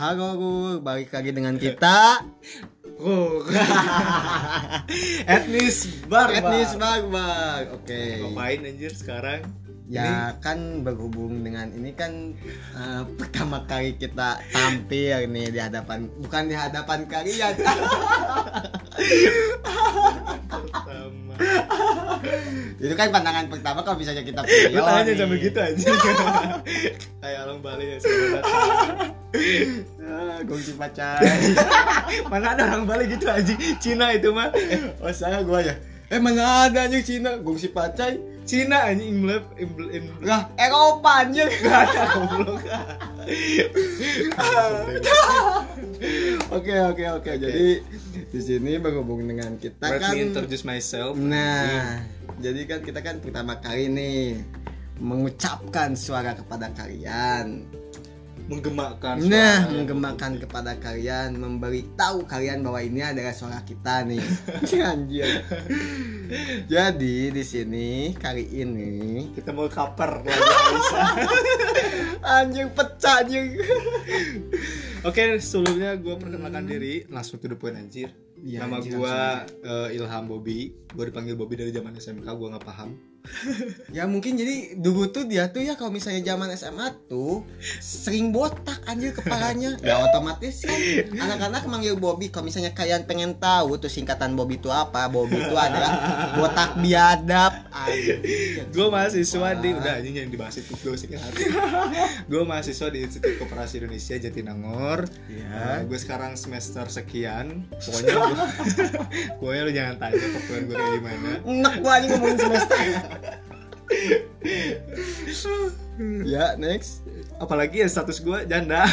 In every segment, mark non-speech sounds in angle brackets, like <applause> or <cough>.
Halo Gur, balik lagi dengan kita <laughs> Oh. <laughs> Etnis barbar. Etnis Barbar Oke Ngapain anjir sekarang? Ya kan berhubung dengan ini kan eh, pertama kali kita tampil nih di hadapan Bukan di hadapan kalian Pertama. Itu kan pandangan pertama kalau misalnya kita video Lu tanya sampai gitu aja. <laughs> Kayak orang Bali ya. Ah, Gongsi pacar <laughs> Mana ada orang Bali gitu aja. Cina itu mah. Oh saya gua ya Eh mana ada anjing Cina Gongsi pacai Cina anjing imlep imlep. Lah Eropa anjing <laughs> Gak ada goblok. <laughs> Oke oke oke. Jadi di sini berhubung dengan kita Let kan. me introduce myself. Nah, jadi kan kita kan pertama kali nih mengucapkan suara kepada kalian. Menggemakan. Nah, suara. menggemakan kepada kalian, memberi tahu kalian bahwa ini adalah suara kita nih. <laughs> Anjir. Jadi di sini kali ini Kita mau cover <laughs> anjing pecah anjing. Oke, sebelumnya gue perkenalkan diri langsung to the point anjir. Iya, Nama gue Ilham Bobby. Gue dipanggil Bobby dari zaman SMK. Gue nggak paham. <laughs> Ya mungkin jadi dulu tuh dia tuh ya kalau misalnya zaman SMA tuh sering botak anjir kepalanya. <laughs> Ya otomatis kan anak-anak manggil Bobby kalau misalnya kalian pengen tahu tuh singkatan Bobby itu apa? Bobby itu adalah botak biadab. Gue mahasiswa di udah anjing yang dibahas itu gue hati. gue mahasiswa di Institut Koperasi Indonesia Jatinangor. Ya. gue sekarang semester sekian. Pokoknya gue, <laughs> pokoknya lu jangan tanya pertemuan gue kayak gimana. Enak gua anjing ngomongin semester. <laughs> ya, next. Apalagi ya status gue janda. <laughs>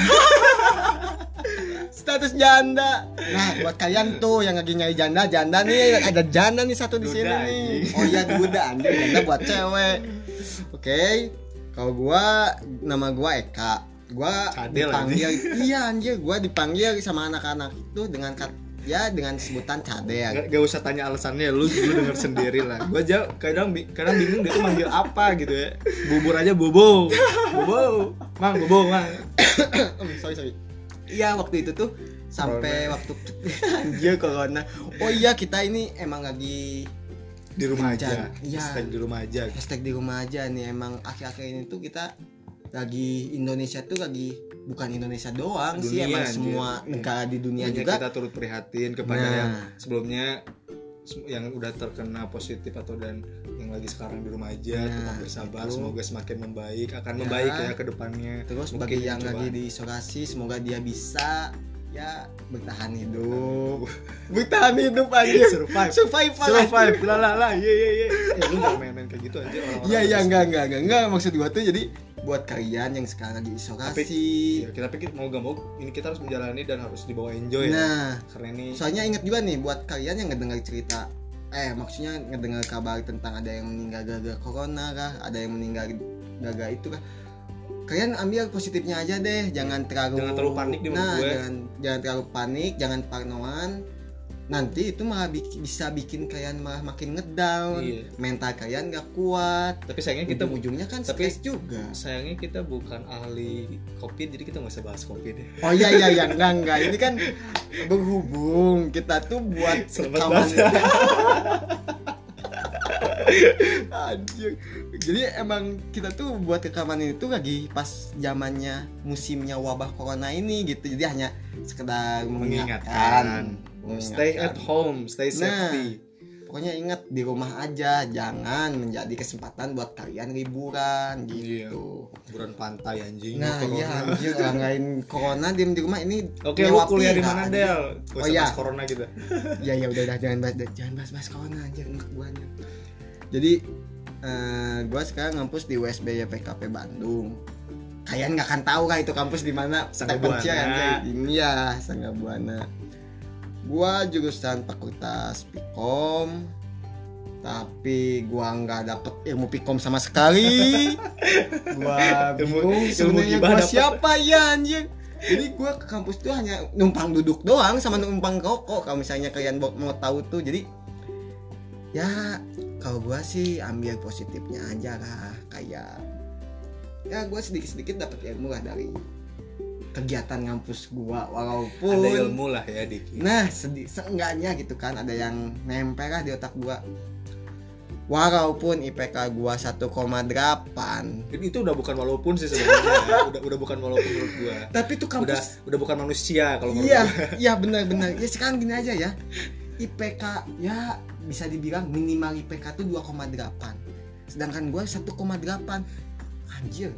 Status janda. Nah, buat kalian tuh yang lagi nyari janda, janda nih ada janda nih satu di sini nih. Oh iya duda anjing, janda buat cewek. Oke. Kalau gua nama gua Eka. Gua Cadel, dipanggil iya anjir, gua dipanggil sama anak-anak itu dengan kat, ya dengan sebutan cadel. Gak, gak usah tanya alasannya, lu lu denger sendiri lah. Gue aja kadang kadang bingung dia tuh manggil apa gitu ya. Bubur aja bobo, bobo, mang bobo mang. <coughs> Sorry sorry. Iya waktu itu tuh sampai Corona. waktu anjir <laughs> corona. Oh iya kita ini emang lagi Di rumah aja, Iya. Hashtag di rumah aja. hashtag di rumah aja nih emang akhir-akhir ini tuh kita lagi Indonesia tuh lagi bukan Indonesia doang sih Dunia, emang anjir. semua negara di dunia Makanya juga. kita turut prihatin kepada Nah. yang sebelumnya yang udah terkena positif atau dan yang lagi sekarang di rumah aja Nah, tetap bersabar itu. semoga semakin membaik akan Ya. membaik ya ke depannya. Terus Mungkin bagi yang coba- lagi diisolasi semoga dia bisa ya bertahan hidup. <laughs> Bertahan hidup aja survive. Survival survive. Lah lah lah ye ye ye eh lu main-main kayak gitu aja orang-orang Iya iya enggak enggak enggak enggak maksud gua tuh jadi buat kalian yang sekarang lagi isolasi. Ya, kita pikir mau gak mau ini kita harus menjalani dan harus dibawa enjoy ya Nah, karena ini soalnya ingat juga nih buat kalian yang ngedengar cerita eh maksudnya ngedengar kabar tentang ada yang meninggal gara-gara corona kah, ada yang meninggal gara-gara itu kah. Kalian ambil positifnya aja deh, jangan terlalu Jangan terlalu panik di Nah, gue. jangan jangan terlalu panik, jangan parnoan. Nanti itu malah bik- bisa bikin kalian malah makin ngedown. Iya. Mental kalian gak kuat. tapi sayangnya kita Ujung-ujungnya kan tapi- stres juga. sayangnya kita bukan ahli covid jadi kita nggak usah bahas covid deh Oh iya iya iya enggak enggak ini kan berhubung kita tuh buat rekaman. <laughs> Anjir. Jadi emang kita tuh buat rekaman ini tuh lagi pas zamannya musimnya wabah corona ini gitu. Jadi hanya sekedar mengingatkan. mengingatkan stay at home stay Nah. safety Pokoknya ingat di rumah aja, jangan menjadi kesempatan buat kalian liburan gitu. liburan pantai anjing Nah, iya anjir orang lain corona diem di rumah ini Oke, lu nyewa kuliah di mana. Del? Oh, iya. corona gitu. <laughs> ya ya udah udah jangan bahas jangan bahas bahas corona aja enak guanya jadi eh gua sekarang ngampus di USBY PKP Bandung kalian nggak akan tahu kan itu kampus di mana Sangga Buana. anjay. ini ya Sangga Buana gua jurusan fakultas Pikom tapi gua nggak dapet ilmu Pikom sama sekali. <laughs> Gua bingung sebenarnya gua dapet. siapa ya anjing? Jadi gua ke kampus tuh hanya numpang duduk doang sama numpang rokok kalau misalnya kalian mau mau tahu tuh. Jadi ya kalau gua sih ambil positifnya aja lah kayak ya gua sedikit sedikit dapat ilmu lah dari kegiatan ngampus gua ada walaupun ilmu lah ya dikit nah sedih seenggaknya gitu kan ada yang nempel lah di otak gua. Walaupun IPK gua 1,8 Ini itu udah bukan walaupun sih sebenarnya <laughs> udah udah bukan walaupun menurut gua. Tapi udah kampus udah bukan manusia kalau menurut iya gua. iya benar-benar <laughs> ya sekarang gini aja ya. IPK ya bisa dibilang minimal IPK tuh 2,8 sedangkan gua 1,8 anjir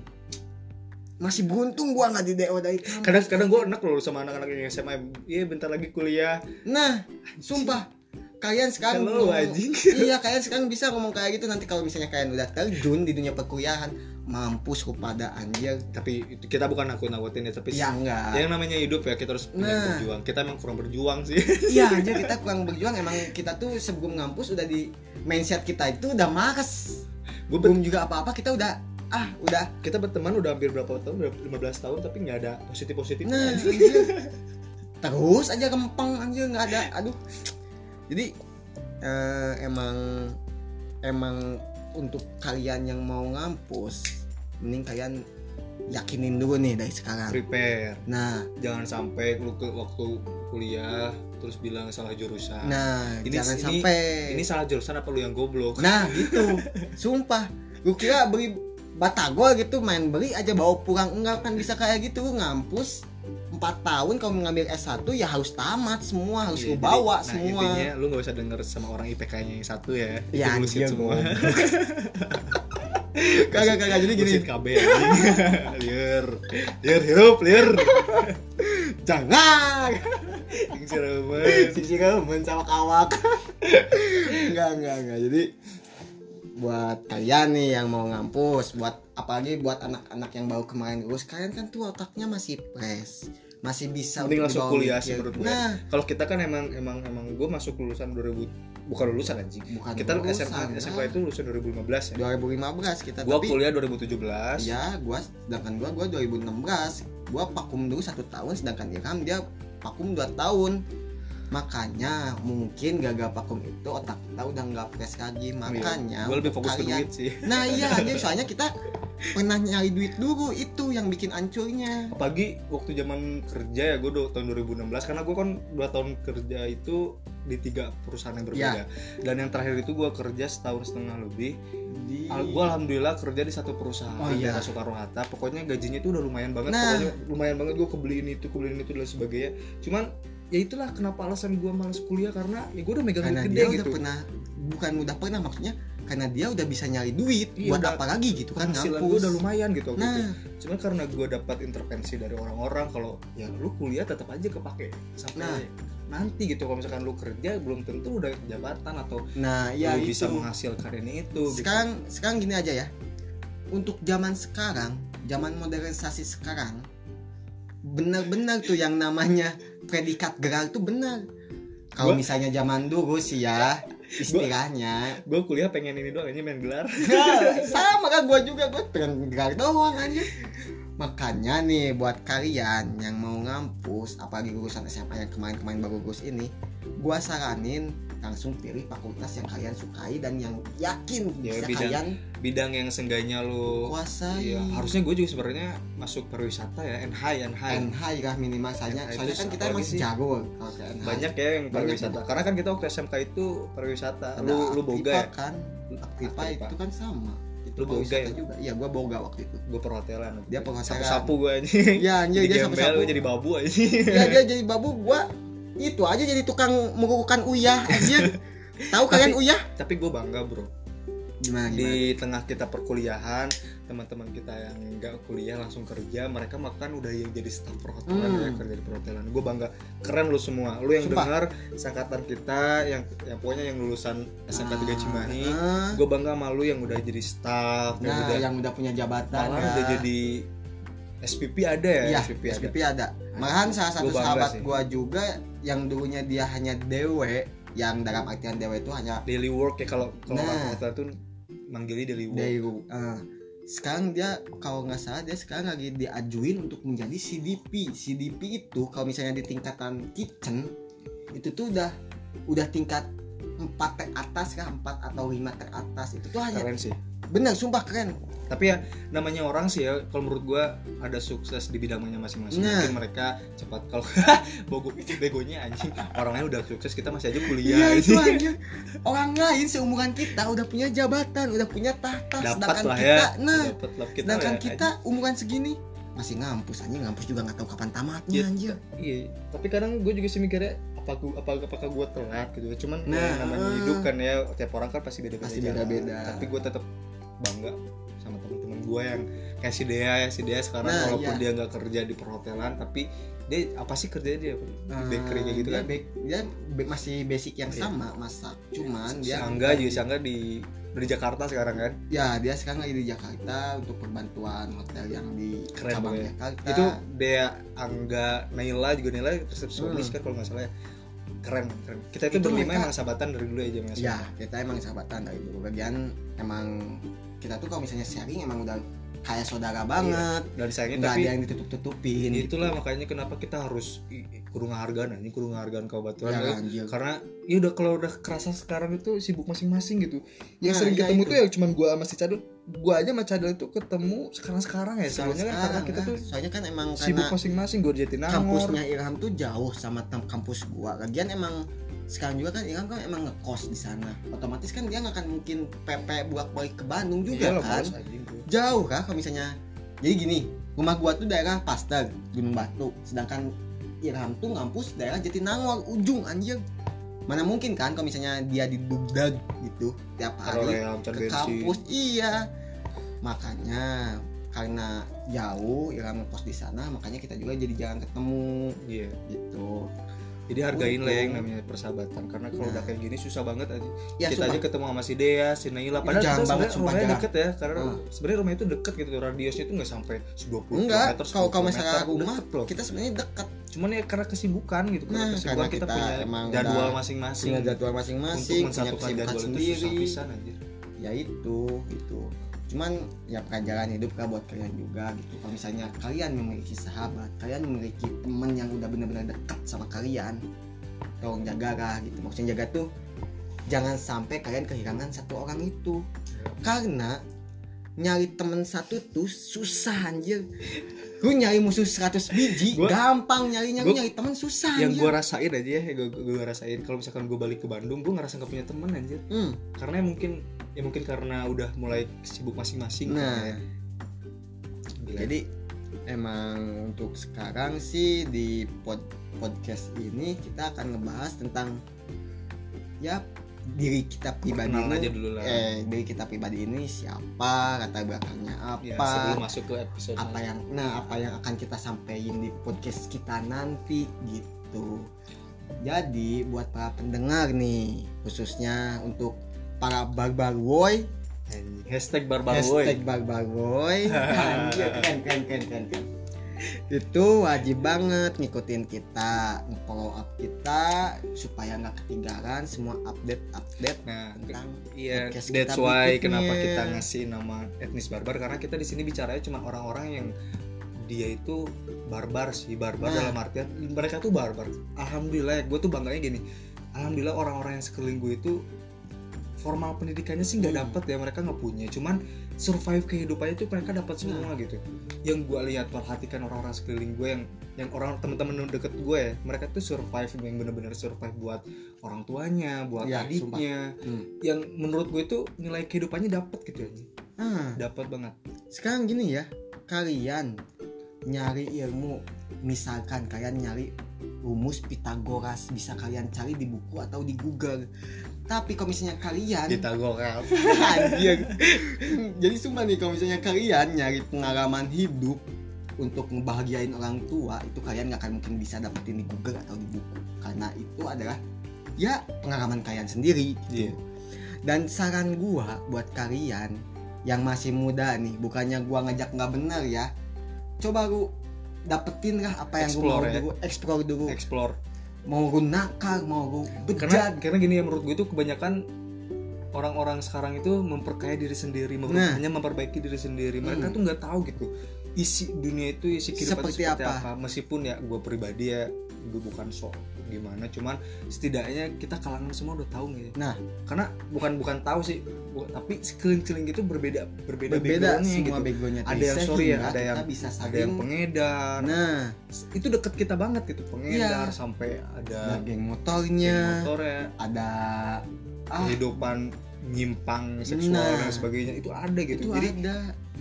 masih beruntung gua nggak di DO dari kampus kadang-kadang gua enak loh sama anak-anak yang SMA iya bentar lagi kuliah. Nah sumpah. Kalian sekarang Hello, ngomong- anjing. iya kalian sekarang bisa ngomong kayak gitu. Nanti kalau misalnya kalian udah terjun di dunia perkuliahan mampus kepada anjir. Tapi kita bukan aku nakutin ya tapi ya enggak. yang namanya hidup ya kita harus Nah. berjuang. Kita emang kurang berjuang sih. <laughs> Iya aja kita kurang berjuang. Emang kita tuh sebelum ngampus udah di mindset kita itu udah males gue belum juga apa-apa kita udah ah udah. Kita berteman udah hampir berapa tahun? Udah 15 tahun tapi nggak ada positif positif nah. <laughs> Terus aja kempeng anjir nggak ada. Aduh. Jadi eh, emang emang untuk kalian yang mau ngampus mending kalian yakinin dulu nih dari sekarang. Prepare. Nah. Jangan sampai lu ke waktu kuliah terus bilang salah jurusan. Nah Ini- jangan ini- sampai. ini salah jurusan apa lu yang goblok? Nah <laughs> gitu. Sumpah. Gue kira beli batagol gitu main beli aja bawa pulang. Enggak kan bisa kayak gitu ngampus. 4 tahun kalau mengambil S1 ya harus tamat semua harus Iya, lu jadi- bawa nah, semua. intinya lu gak usah denger sama orang IPK-nya yang satu ya. Ya, anjing, semua. <laughs> Kagak kagak jadi gini. KB liar liar hirup liar jangan. Yang siremen sisi kamu sama kawak. <laughs> Enggak enggak enggak. Jadi buat kalian nih yang mau ngampus buat apalagi buat anak-anak yang baru kemarin lulus kalian kan tuh otaknya masih fresh masih bisa mending langsung dibawa kuliah sih menurut gue. Nah. Kalau kita kan emang emang emang gue masuk lulusan 2000 bukan lulusan anjing. Bukan kita lulusan, SMA ya. SMA itu lulusan 2015 ya. 2015 kita gua tapi kuliah 2017 ya gua sedangkan gua gua 2016 gua vakum dulu satu tahun sedangkan Ilham dia vakum 2 tahun makanya mungkin gagal vakum itu otak kita udah nggak fresh lagi. Makanya gue lebih fokus ke kalian- duit sih. Nah iya aja soalnya kita pernah nyari duit dulu. Itu yang bikin ancurnya apalagi waktu zaman kerja ya gue tahun 2016 karena gue kan dua tahun kerja itu di tiga perusahaan yang berbeda. Ya. dan yang terakhir itu gue kerja setahun setengah lebih. Di Al- gue alhamdulillah kerja di satu perusahaan Oh, di iya. daerah Soekarno Hatta pokoknya gajinya itu udah lumayan banget. Nah. pokoknya lumayan banget gue kebeliin itu kebeliin itu dan sebagainya. Cuman ya itulah kenapa alasan gue malas kuliah karena ya gue udah megang karena duit dia gede udah gitu. pernah bukan udah pernah maksudnya karena dia udah bisa nyari duit Iya, buat udah- apa lagi gitu kan gue udah lumayan gitu nah. Cuman karena gue dapat intervensi dari orang-orang kalau ya lu kuliah tetap aja kepake sampai Nah. nanti gitu. Kalau misalkan lu kerja belum tentu udah jabatan atau nah ya lu itu. bisa menghasilkan ini itu gitu. sekarang sekarang gini aja ya. Untuk zaman sekarang zaman modernisasi sekarang benar-benar tuh yang namanya predikat gelar tuh benar kalau misalnya zaman dulu sih ya istilahnya. gue kuliah pengen ini doang aja main gelar. <laughs> Ya, sama kan gua juga gua pengen gelar doang aja makanya nih buat kalian yang mau ngampus apalagi lulusan SMA yang kemarin-kemarin baru lulus ini gua saranin langsung pilih fakultas yang kalian sukai dan yang yakin Ya, bisa bidang- kalian bidang yang sengganya lu kuasai. Iya, harusnya gue juga sebenarnya masuk pariwisata ya NH NH NH lah minimal saja. soalnya kan kita masih sih? jago kalau ke NH banyak ya yang Banyak, pariwisata. karena kan kita waktu SMK itu pariwisata. Ada lu lu boga ya? kan? Aktipa. itu kan sama. Itu Lu boga ya? juga. Iya gua boga waktu itu. Gue perhotelan. Dia perhotelan. sapu sapu gue aja ya anjir jadi dia sapu-sapu. gue jadi babu aja. Ya dia jadi babu gua itu aja jadi tukang mengukuhkan uyah aja <laughs> tahu kalian uyah? tapi gue bangga bro. Gimana gimana? di tengah kita perkuliahan teman-teman kita yang nggak kuliah langsung kerja mereka makan udah yang jadi staff perhotelan Hmm. ya kerja di perhotelan. Gue bangga. Keren lu semua. Lu yang Sumpah. dengar sangkatan kita yang yang pokoknya yang lulusan SMK 3 Cimahi Ah, gue bangga sama lu yang udah jadi staff yang nah udah yang udah punya jabatan malah ya. udah jadi SPP ada ya Iya, SPP, SPP, ada ada. Malahan salah satu sahabat sih. gua juga yang dulunya dia hanya dewe, yang dalam artian dewe itu hanya daily work ya kalau kalau Nah. tuh manggilnya daily work dari eh, sekarang dia kalau nggak salah dia sekarang lagi diajuin untuk menjadi CDP. CDP itu kalau misalnya di tingkatan kitchen itu tuh udah udah tingkat 4 teratas kah 4 atau 5 teratas itu tuh hanya keren sih bener sumpah keren tapi ya namanya orang sih ya kalau menurut gua ada sukses di bidangnya masing-masing Nah. mungkin mereka cepat kalau <laughs> bogo begonya anjing orang lain udah sukses kita masih aja kuliah Iya itu <laughs> anjing. Orang lain seumuran kita udah punya jabatan, udah punya tahta, dapat sedangkan lah kita, ya nah, dapat lah kita sedangkan ya, kita umuran segini masih ngampus anjing ngampus juga nggak tahu kapan tamatnya Iya. anjir. iya tapi kadang gue juga sih mikirnya apa gua apa apakah gue telat gitu ya cuman ya Nah, namanya hidup kan ya tiap orang kan pasti beda-beda Pasti beda-beda. tapi gue tetap bangga sama teman-teman gue yang kayak si Dea ya. Si Dea sekarang Nah, walaupun iya. dia nggak kerja di perhotelan tapi dia apa sih kerjanya dia? Di Eh, bakery kayak gitu dia kan? bak- dia masih basic yang Iya. sama masak. Cuman dia Angga juga si Angga di dari Jakarta sekarang kan? Ya dia sekarang lagi di Jakarta untuk perbantuan hotel yang di Keren cabang pokoknya. Jakarta. Itu Dea Angga Naila juga Naila resepsionis Hmm. kan kalau nggak salah ya. Keren keren. Kita itu, Itu berlima mereka- emang sahabatan dari dulu aja mas. Ya kita emang sahabatan dari dulu. Bagian emang kita tuh kalau misalnya sharing emang udah kayak saudara banget dan sayangnya nggak tapi ada yang ditutup-tutupin gitu. itulah makanya kenapa kita harus kurung hargaan ini kurung hargaan kabupaten ya, ya. anjir. karena ya udah kalau udah kerasa sekarang itu sibuk masing-masing gitu yang Nah, sering iya ketemu itu. tuh ya cuman gua sama si Cadel gua aja sama Cadel itu ketemu sekarang-sekarang ya Sekarang- soalnya kan karena sekarang, kita ah. tuh soalnya kan emang sibuk masing-masing gua di Jatinangor kampusnya Ilham tuh jauh sama kampus gua lagian emang sekarang juga kan Ilham kan emang ngekos di sana otomatis kan dia nggak akan mungkin PP buat balik ke Bandung juga Iyalah, kan bos. Jauh kah kalau misalnya? Jadi gini rumah gua tuh daerah Paster Gunung Batu. Sedangkan Ilham tuh ngampus daerah Jatinangor ujung anjir. Mana mungkin kan kalau misalnya dia di Dugdag gitu tiap hari ke kampus. Iya. Makanya karena jauh Ilham ngekos di sana makanya kita juga jadi jarang ketemu. Iya. Gitu jadi hargain lah ya yang namanya persahabatan. Karena kalau Nah. udah kayak gini susah banget aja ya kita sumpah. aja ketemu sama si Dea, si Naila padahal kita banget, sebenarnya sumpah. rumahnya deket ya karena Hmm. sebenarnya rumah itu deket gitu. Radiusnya itu nggak sampai 20 enggak kalau 10 misalnya rumah deket loh. kita sebenarnya dekat cuman ya karena kesibukan gitu karena Nah, kesibukan karena kita, kita punya emang jadwal masing-masing punya jadwal untuk masing-masing punya mensatukan kesibukan jadwal itu sendiri. susah pisan anjir. Ya itu gitu cuman ya pelajaran hidup lah buat kalian juga gitu. Kalau misalnya kalian memiliki sahabat kalian memiliki teman yang udah benar-benar dekat sama kalian tolong jaga lah gitu. Maksudnya jaga tuh jangan sampai kalian kehilangan satu orang itu. Karena nyari temen satu tuh susah anjir lu nyari musuh 100 biji Gua- gampang nyarinya. Gua- nyari temen susah yang gue rasain aja ya gue gue rasain. Kalau misalkan gue balik ke Bandung gue ngerasa nggak punya temen anjir. Hmm, karena mungkin ya mungkin karena udah mulai sibuk masing-masing nah. ya. Gila. Jadi emang untuk sekarang sih di pod podcast ini kita akan ngebahas tentang ya diri kita pribadi Perkenalan ini. aja dulu lah. Eh diri kita pribadi ini siapa latar belakangnya ya, apa. sebelum masuk ke episode apa yang nah apa yang akan kita sampaikan di podcast kita nanti gitu. Jadi buat para pendengar nih khususnya untuk para barbar boy hashtag barbar boy Hashtag barbar boy <laughs> keren keren keren keren. Itu wajib banget ngikutin kita follow up kita supaya nggak ketinggalan semua update update nah tentang Iya, podcast that's kita why berikutnya. kenapa kita ngasih nama etnis barbar karena kita di sini bicaranya cuma orang-orang yang dia itu barbar sih barbar Nah. dalam artian mereka tuh barbar. Alhamdulillah, gue tuh bangganya gini. Alhamdulillah orang-orang yang sekeliling gue itu formal pendidikannya sih nggak Hmm. dapet ya mereka nggak punya cuman survive kehidupannya tuh mereka dapat Nah. semua gitu. Yang gue lihat perhatikan orang-orang sekeliling gue yang yang orang teman-teman deket gue ya mereka tuh survive yang bener-bener survive buat orang tuanya buat Ya, adiknya. Hmm. yang menurut gue tuh nilai kehidupannya dapat gitu aja. Ah. Dapat banget. Sekarang gini ya kalian nyari ilmu. Misalkan kalian nyari rumus Pitagoras bisa kalian cari di buku atau di Google tapi kalau misalnya kalian Pitagoras <laughs> Anjir. Jadi sumpah nih kalau misalnya kalian nyari pengalaman hidup untuk ngebahagiain orang tua itu kalian nggak akan mungkin bisa dapetin di Google atau di buku karena itu adalah ya pengalaman kalian sendiri Iya. gitu. Dan saran gua buat kalian yang masih muda nih, bukannya gua ngajak nggak benar ya. Coba lu dapetin lah apa yang gua mau Explore ya. dulu, explore dulu. explore Mau lu nakal, mau karena bejat. karena gini ya menurut gue tuh kebanyakan orang-orang sekarang itu memperkaya diri sendiri Nah. hanya memperbaiki diri sendiri mereka Hmm. tuh nggak tahu gitu isi dunia itu isi kehidupan Seperti itu seperti apa? apa. meskipun ya gue pribadi ya gue bukan sok gimana cuman setidaknya kita kalangan semua udah tahu nih. Nah karena bukan bukan tahu sih bu- tapi sekeliling-keliling itu berbeda berbeda, berbeda backgroundnya semua gitu. backgroundnya. Ada yang sorry ya ada yang bisa ada yang pengedar. Nah. Itu deket kita banget gitu pengedar Iya. sampai ada ada geng motornya. motornya. Ada ah. Kehidupan nyimpang seksual Nah. dan sebagainya itu ada gitu. Itu jadi ada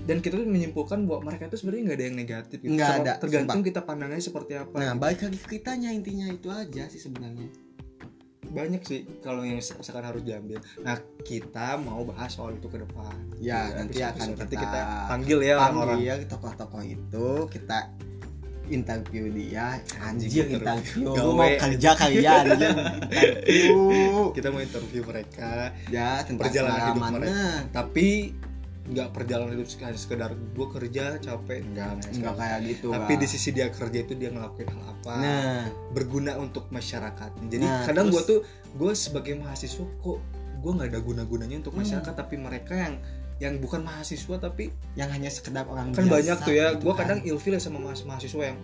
dan kita tuh menyimpulkan bahwa mereka itu sebenarnya nggak ada yang negatif gitu. Nggak ada, tergantung kita pandangnya seperti apa nah gitu. balik lagi ke kitanya intinya itu aja sih sebenarnya. Banyak sih kalau yang misalkan harus diambil. Nah kita mau bahas soal itu ke depan. Ya Di nanti akan nanti kita, kita panggil ya orang-orang. panggil tokoh-tokoh itu kita interview dia. Anjing, anjir interview. Gawe. Gua mau kerja kalian anjir interview. Kita mau interview mereka. Ya tentang Perjalanan hidup pengalamannya. tapi nggak perjalanan hidup sekali sekedar gue kerja capek enggak nggak sekarang. kayak gitu tapi lah. di sisi dia kerja itu dia ngelakuin hal apa nah berguna untuk masyarakat jadi Nah, kadang gue tuh gue sebagai mahasiswa kok gue nggak ada guna gunanya untuk Hmm. masyarakat tapi mereka yang yang bukan mahasiswa tapi yang hanya sekedar orang kan biasa banyak tuh ya gitu gue kan. kadang ilfil ya sama mahas- mahasiswa yang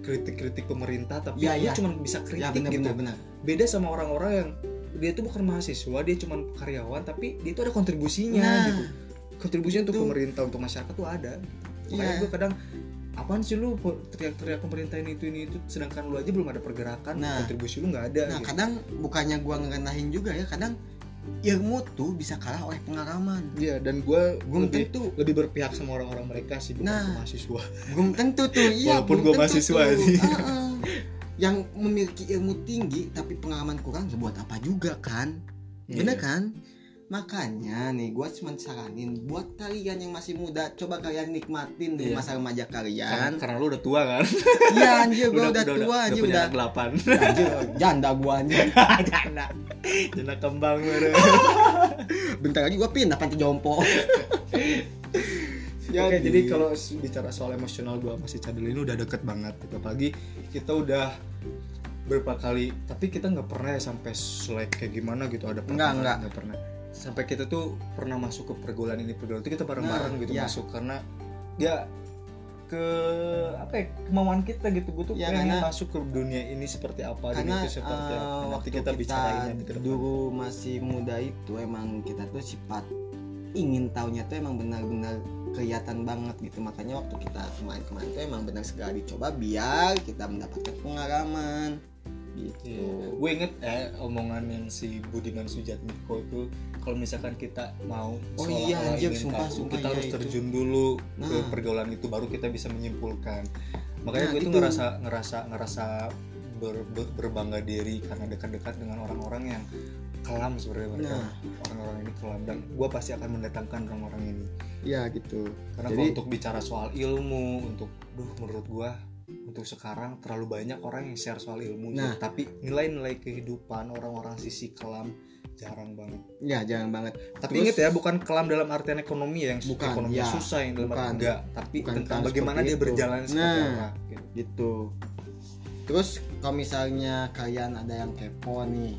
kritik-kritik pemerintah tapi dia iya. cuma bisa kritik ya benar gitu benar benar beda sama orang-orang yang dia tuh bukan mahasiswa dia cuma karyawan tapi dia itu ada kontribusinya nah gitu kontribusinya untuk pemerintah untuk masyarakat tuh ada makanya Iya. gue kadang apaan sih lu teriak-teriak pemerintah ini itu ini itu sedangkan lu aja belum ada pergerakan Nah. kontribusi lu nggak ada nah gitu. kadang bukannya gua ngerendahin juga ya kadang ilmu tuh bisa kalah oleh pengalaman Iya dan gue belum lebih tentu lebih berpihak sama orang-orang mereka sih bukan Nah. mahasiswa. belum tentu tuh iya Walaupun tentu mahasiswa tuh. sih. Heeh. yang memiliki ilmu tinggi tapi pengalaman kurang ya buat apa juga kan bener Iya. kan makanya nih gua cuma saranin buat kalian yang masih muda coba kalian nikmatin nih Iya. masa remaja Karena, kalian karena lu udah tua kan. iya anjir gua udah, tua anjir punya udah delapan. anjir janda gua anjir <laughs> Janda. Janda kembang baru. <laughs> bentar lagi gua pindah panti jompo <laughs> Oke, jadi kalau bicara soal emosional gua masih cadel ini udah deket banget gitu. Apalagi kita udah berapa kali tapi kita nggak pernah ya sampai selek kayak gimana gitu ada Enggak, enggak. nggak pernah sampai kita tuh pernah masuk ke pergaulan ini pergaulan itu kita bareng-bareng Nah, gitu iya. masuk karena ya ke apa ya kemauan kita gitu gue tuh Ya, pengen karena- masuk ke dunia ini seperti apa karena itu seperti eh, apa nanti waktu kita, bicarain nanti ke depan. dulu masih muda itu emang kita tuh sifat ingin tahunya tuh emang benar-benar kelihatan banget gitu makanya waktu kita kemarin-kemarin tuh emang benar segala dicoba biar kita mendapatkan pengalaman gitu Iya. Gue inget eh omongan yang si Budiman Sujatmiko itu kalau misalkan kita mau Oh iya, anjir, sumpah, tahu, sumpah, kita iya harus itu. terjun dulu ke Nah. pergaulan itu baru kita bisa menyimpulkan. Makanya Nah, gue itu. ngerasa ngerasa ngerasa ber- ber- berbangga diri karena dekat-dekat dengan orang-orang yang kelam sebenarnya mereka. nah Orang-orang ini kelam dan gue pasti akan mendatangkan orang-orang ini. ya gitu Karena Jadi- kalau untuk bicara soal ilmu, untuk, duh menurut gua untuk sekarang terlalu banyak orang yang share soal ilmu, Nah. tapi nilai-nilai kehidupan orang-orang sisi kelam jarang banget. ya jangan banget Tapi Terus- inget ya, bukan kelam dalam artian ekonomi ya, yang Bukan, ekonomi ya. susah yang dalam Bukan. enggak, tapi Bukan tentang bagaimana dia itu. berjalan seperti Nah. apa. Gitu. gitu terus kalau misalnya kalian ada yang kepo nih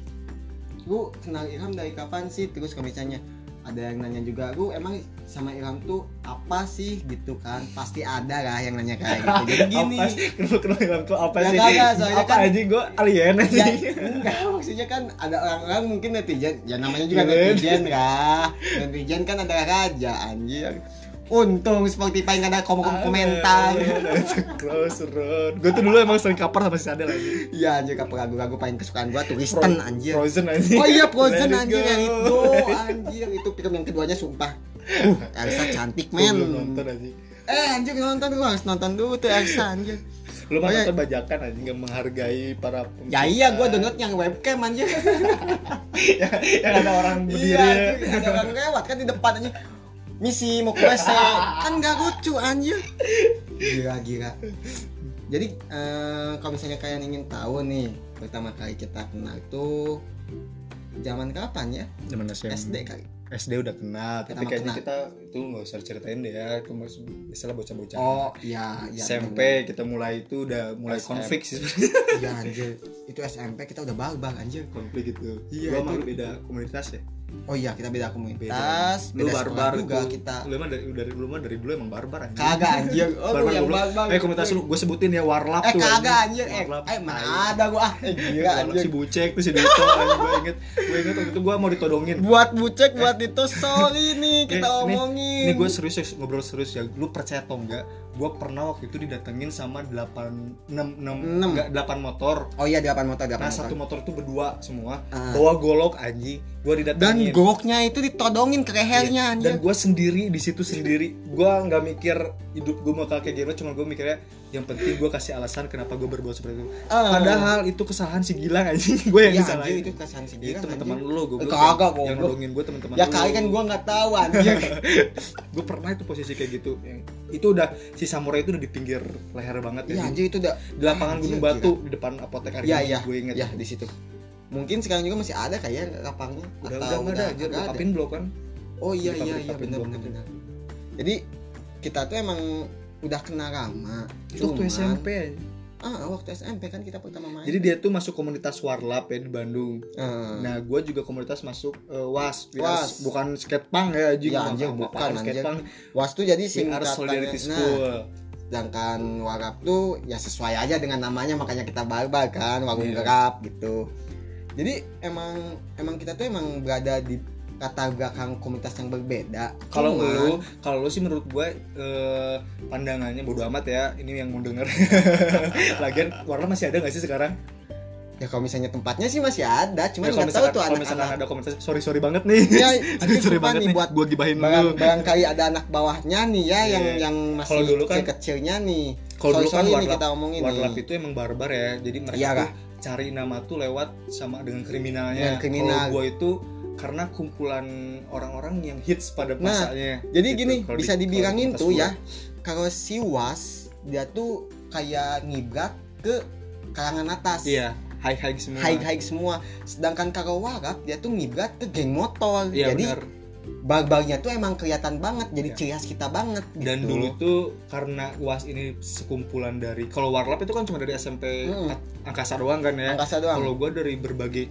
lu kenal Ilham dari kapan sih terus kalau misalnya ada yang nanya juga lu emang sama Ilham tuh apa sih gitu kan pasti ada lah yang nanya kayak gitu jadi <laughs> gini? Kenapa kenapa ilham tuh apa Ya sih? kagak, soalnya apa kan- aja gua alien aja. ya enggak maksudnya kan ada orang-orang mungkin netizen ya namanya juga Netizen. lah netizen kan adalah raja anjir untung Spotify nggak ada kom komentar Cross road. Gue tuh dulu emang sering kapar sama si Adel aja. iya anjir apa lagu-lagu paling kesukaan gua tuh Kristen anjir Frozen aja. Oh iya Frozen anjir yang itu anjir itu film yang keduanya sumpah. Uh, Elsa cantik men. nonton aja. Eh anjir nonton gua harus nonton dulu tuh Elsa anjir. Lu mah Oh, iya. nonton bajakan aja nggak menghargai para pem- Ya iya gua download yang webcam anjir. <laughs> ya, yang ada orang berdiri. iya anjir ada orang lewat kan di depan anjir. Misi mau ke WC kan gak lucu anjir. Gila gila. Jadi eh, kalau misalnya kalian ingin tahu nih pertama kali kita kenal tuh zaman kapan ya? Zaman SD kali. SD udah kenal, tapi Pertama kayaknya kenal. kita itu nggak usah ceritain deh ya, itu mas misalnya bocah-bocah. Oh iya iya. SMP kita mulai itu udah mulai SMP. konflik sih. Iya anjir. Itu SMP kita udah barbar anjir. konflik itu. Iya, Gua itu- beda komunitas ya. Oh iya kita beda komunitas lu beda. Sekolah barbar juga gua- kita. Lu emang dari dari lu mah dari dulu emang barbar anjing. Kagak anjir <laughs> oh barbar yang barbar. Eh komunitas lu gue sebutin ya warlap eh tuh kagak anjir eh Warlap. eh mana ada gua. Ah eh gila warlap si anjir bucek tuh si Dito anjing. Gue inget gue inget waktu itu gue mau ditodongin. Buat bucek buat itu sorry nih <laughs> kita Eh, nih- omongin. Ini gue serius ya, ngobrol serius ya. Lu percaya atau enggak? Gue pernah waktu itu didatengin sama 8 6 6 Enam. enggak 8 motor. oh iya delapan motor delapan Nah, motor satu motor itu berdua semua. Ah. Bawa golok anjing. Gue dan didatengin. goknya itu ditodongin ke lehernya Iya. Dan gue sendiri di situ sendiri. Gue nggak mikir hidup gue bakal kayak gimana, cuma gue mikirnya yang penting gue kasih alasan kenapa gue berbuat seperti itu. Ah. Padahal itu kesalahan si Gilang anjing. Gue yang disalahin. anjir itu kesan si Gilang teman-teman anjir. lu gue Eh, kagak, yang goblok. nolongin gue teman-teman ya kali kan gua nggak tahu anjir <laughs> gue pernah itu posisi kayak gitu Yang- itu udah si samurai itu udah di pinggir leher banget ya di, anjir itu udah di lapangan Anjir, gunung batu di depan apotek iya Argento iya gue inget ya di situ mungkin sekarang juga masih ada kayak lapangnya udah atau udah nggak ada aja nggak ada? kapin blok kan oh iya iya iya benar itu. benar jadi kita tuh emang udah kenal lama itu waktu SMP ah waktu SMP kan kita pertama main jadi dia tuh masuk komunitas warlap ya di Bandung Ah. nah gue juga komunitas masuk eh, was Was. bukan skatepunk ya anjing Ya, anjing, bukan, anjing. skatepunk was tuh jadi singkatannya nah sedangkan warap tuh ya sesuai aja dengan namanya makanya kita barbar kan warung Iya. gerap gitu jadi emang emang kita tuh emang berada di latar belakang komunitas yang berbeda. Kalau lu kalau lu sih menurut gue eh, pandangannya bodo amat ya ini yang mau denger. <laughs> Lagian warlap masih ada nggak sih sekarang? Ya kalau misalnya tempatnya sih masih ada cuman Ya, kalau nggak tahu misalkan, tuh misalkan anak-anak. ada komunitas sorry sorry banget nih. Ya Aduh, <laughs> tapi sorry banget nih buat gue gibahin barang, dulu. barangkali ada anak bawahnya nih ya yang Iya. yang masih Kalau dulu kan- kecil-kecilnya nih. Kalau dulu kan warlap kita omongin warlap nih. itu emang barbar ya jadi mereka Iya, tuh kah? cari nama tuh lewat sama dengan kriminalnya. Dengan kriminal. kalau gue itu karena kumpulan orang-orang yang hits pada Nah, masanya jadi Gitu. gini Kalau bisa di- dibilangin tuh ya kalau si was dia tuh kayak ngibrat ke kalangan atas iya high high semua high high semua sedangkan kalau warap dia tuh ngibrat ke geng motor iya jadi benar barbarnya tuh emang kelihatan banget jadi Iya. ciri khas kita banget dan gitu. dulu tuh karena uas ini sekumpulan dari kalau warlap itu kan cuma dari SMP Hmm. angkasa doang kan ya angkasa doang kalau gue dari berbagai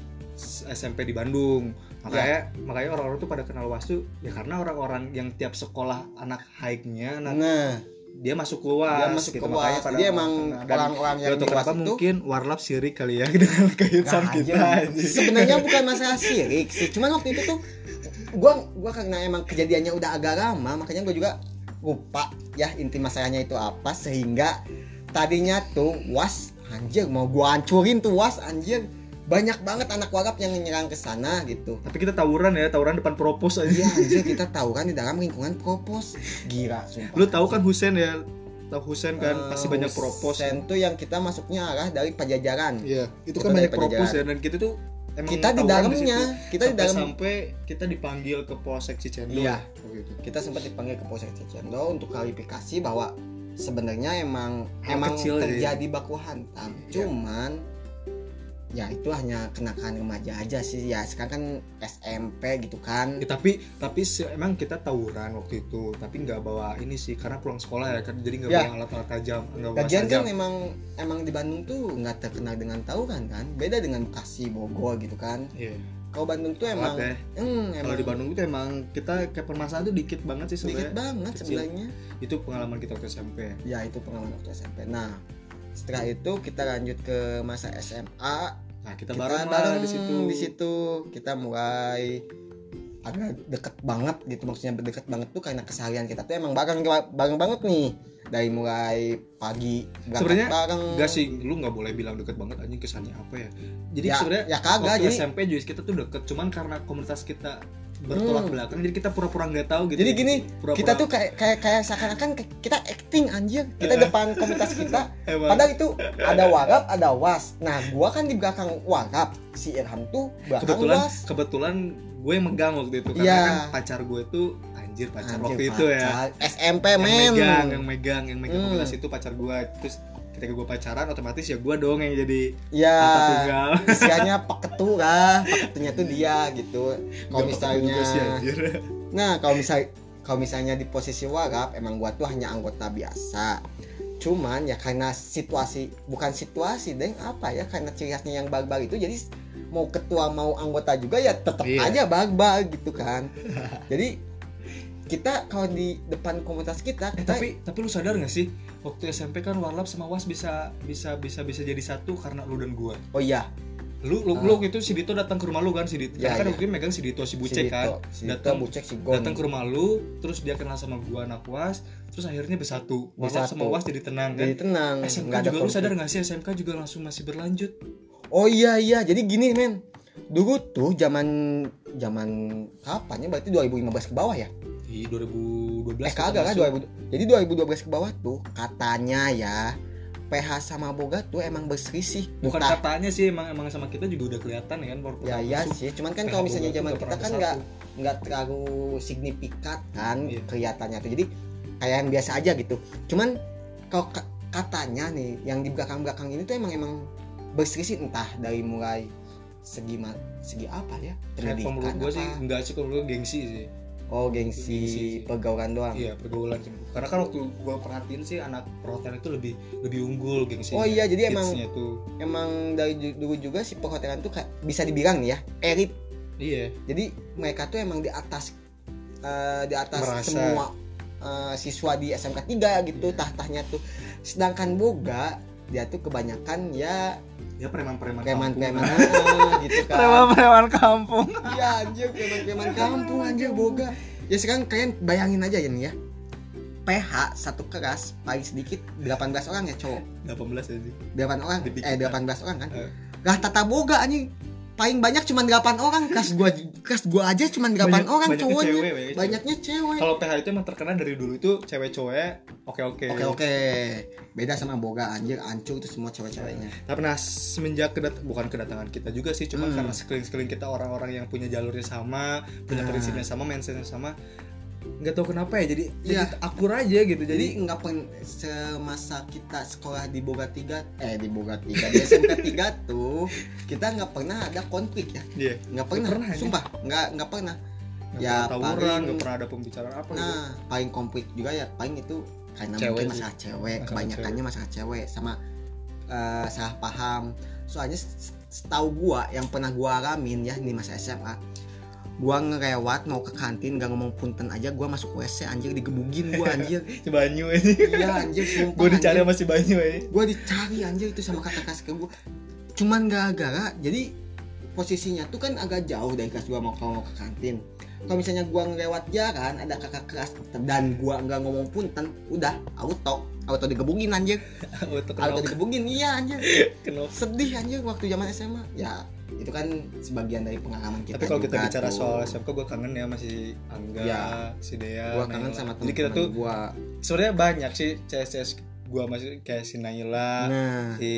SMP di Bandung makanya makanya orang-orang tuh pada kenal was tuh ya karena orang-orang yang tiap sekolah anak high-nya anak nah. dia masuk ke was dia masuk gitu. ke Makanya was pada jadi emang orang-orang yang was kenapa itu mungkin warlap sirik kali ya dengan kehidupan Nah, kita sebenarnya bukan masalah sirik sih cuman waktu itu tuh gua gua karena emang kejadiannya udah agak lama makanya gua juga lupa ya inti masalahnya itu apa sehingga tadinya tuh was anjir mau gua hancurin tuh was anjir banyak banget anak warap yang nyerang ke sana gitu. Tapi kita tawuran ya tawuran depan propos aja. Iya anjir kita tahu kan di dalam lingkungan propos. Gila sumpah. Lu tahu kan Husen ya? Tahu Husen kan? Eh, pasti banyak propos. Husen tuh yang kita masuknya arah dari pajajaran. Iya, itu Itu kan banyak propos ya dan kita tuh emang kita di tawuran dalamnya kita di dalam sampai kita dipanggil ke Polsek Cicendo. Iya. waktu itu. kita sempat dipanggil ke Polsek Cicendo untuk klarifikasi bahwa sebenarnya emang Hal emang kecil, terjadi baku hantam. Iya. cuman ya itu hanya kenakan remaja aja sih ya sekarang kan SMP gitu kan Ya, tapi tapi emang kita tawuran waktu itu, tapi nggak bawa ini sih karena pulang sekolah ya kan jadi nggak Ya. bawa alat-alat tajam, nggak bawa kan sajam. emang emang di Bandung tuh nggak terkenal dengan tawuran kan beda dengan Bekasi Bogor gitu kan Iya. kalau Bandung tuh emang ya. hmm, Kalau emang di Bandung itu emang kita kayak permasalahan tuh dikit banget sih sebenarnya. banget Kecil. sebenarnya Itu pengalaman kita waktu SMP. ya itu pengalaman waktu SMP nah setelah itu kita lanjut ke masa SMA Nah, kita, kita bareng, bareng di situ. di situ. Kita mulai agak deket banget gitu. Maksudnya deket banget tuh karena keseharian kita tuh emang bareng bareng banget nih. Dari mulai pagi Sebenarnya bareng. Enggak sih, lu nggak boleh bilang deket banget anjing kesannya apa ya. Jadi ya, sebenarnya ya kagak waktu jadi SMP juga kita tuh deket, cuman karena komunitas kita bertolak Hmm. belakang, jadi kita pura-pura nggak tahu gitu. Jadi gini, Pura-pura- kita tuh kayak kayak kayak seakan-akan kita acting anjir kita depan komunitas kita <laughs> Emang. padahal itu ada warap ada was nah gua kan di belakang warap si Irham tuh belakang kebetulan was kebetulan gue yang megang waktu itu karena Iya. kan pacar gue tuh anjir pacar Anjir, waktu itu ya pacar. SMP yang men megang yang megang yang megang Hmm. komunitas itu pacar gue terus ketika gue pacaran otomatis ya gue dong yang jadi ya tunggal. <laughs> istilahnya paketu lah paketunya tuh dia gitu. Kalau misalnya sih, nah kalau misal kalau misalnya di posisi warap emang gua tuh hanya anggota biasa. Cuman ya karena situasi bukan situasi deng apa ya karena ciri khasnya yang barbar itu jadi mau ketua mau anggota juga ya tetap Iya. aja bag-bag gitu kan. <laughs> Jadi kita kalau di depan komunitas kita Eh, kita tapi tapi lu sadar gak sih waktu SMP kan warlap sama was bisa bisa bisa bisa jadi satu karena lu dan gua. Oh iya. Lu lu, Ah. lu waktu itu si Dito datang ke rumah lu kan si Dito. Ya, kan ya. itu megang si Dito si Bucek si kan. si Dito, datang bucek si Gon datang ke rumah lu terus dia kenal sama gua anak was terus akhirnya bersatu. Warlap Bersatu. sama was jadi tenang kan? Jadi tenang SMK nggak juga lu sadar gak sih? SMK juga langsung masih berlanjut. Oh iya iya. Jadi gini men. Dulu tuh zaman zaman kapan ya? Berarti 2015 ke bawah ya di 2012 eh kagak kan masuk. 2000 jadi 2012 ke bawah tuh katanya ya PH sama Boga tuh emang berselisih bukan Entah- katanya sih emang emang sama kita juga udah kelihatan ya kan ya iya sih cuman kan PH kalau misalnya Boga zaman kita kan nggak nggak terlalu signifikan kan Iya. kelihatannya tuh. Jadi kayak yang biasa aja gitu. Cuman kalau ka- katanya nih yang di belakang belakang ini tuh emang emang berselisih entah dari mulai segi segi apa ya pendidikan menurut gue apa. sih enggak sih kalau gue gengsi sih oh gengsi Gengsi. pergaulan doang Iya pergaulan sih. Karena kan waktu gua perhatiin sih anak perhotelan itu lebih lebih unggul gengsi. Oh iya, jadi emang- tuh. emang dari dulu juga si perhotelan tuh bisa dibilang nih ya elit Iya. jadi mereka tuh emang di atas eh, di atas Merasa. semua eh, siswa di SMK 3 gitu Iya. tahtahnya tuh sedangkan Boga dia tuh kebanyakan ya Ya preman-preman. preman-preman kampung. <laughs> gitu kan Preman-preman kampung. iya anjir preman-preman kampung anjir Boga ya sekarang kalian bayangin aja ya nih ya PH satu kelas paling sedikit 18 orang ya cowok 18 aja. 8 orang Dipikir. eh 18 orang kan Eh. lah tata boga anjing paling banyak cuma 8 orang kelas gua kelas gua aja cuma 8 Banyak- orang banyaknya cowoknya cewek, banyaknya cewek. banyaknya cewek Kalau PH itu emang terkenal dari dulu itu cewek cowok oke oke. oke oke beda sama boga anjir hancur tuh semua cewek-ceweknya Tapi nah semenjak kedat bukan kedatangan kita juga sih, cuma Hmm. karena sekeliling-sekeliling kita orang-orang yang punya jalurnya sama, punya Nah. prinsipnya sama, mindsetnya sama, nggak tahu kenapa ya jadi Iya. jadi akur aja gitu. jadi nggak pen semasa kita sekolah di boga 3 eh di boga 3 di SMK 3 <laughs> tuh kita nggak pernah ada konflik ya dia nggak pernah, pernah, anjing. sumpah nggak nggak pernah nggak Ya, pernah tawuran, paling- nggak pernah ada pembicaraan apa gitu. Nah, paling konflik juga ya paling itu karena Cewek mungkin masalah cewek, Masalah kebanyakannya masalah cewek sama eh, salah paham. Soalnya setahu gua yang pernah gua alamin ya di masa SMA, gua ngelewat mau ke kantin gak ngomong punten aja gua masuk WC anjir digebugin gua anjir. <laughs> Si Banyu ini. iya anjir sumpah. Gue dicari sama si Banyu ini. Gua dicari anjir itu sama kakak kelas ke gua. Cuman gara-gara jadi posisinya tuh kan agak jauh dari kelas gua mau kalau mau ke kantin kalau misalnya gua ngelewat jalan ada kakak kelas dan gua nggak ngomong punten udah auto auto digebugin anjir <laughs> auto kenok. digebugin iya anjir <laughs> kenok. sedih anjir waktu zaman SMA ya itu kan sebagian dari pengalaman kita Tapi kalau kita bicara tuh. soal SMK gue kangen ya masih Angga, Ya. si Dea, gua kangen sama Jadi kita tuh gua sebenarnya banyak sih CS gue masih kayak si Naila, nah si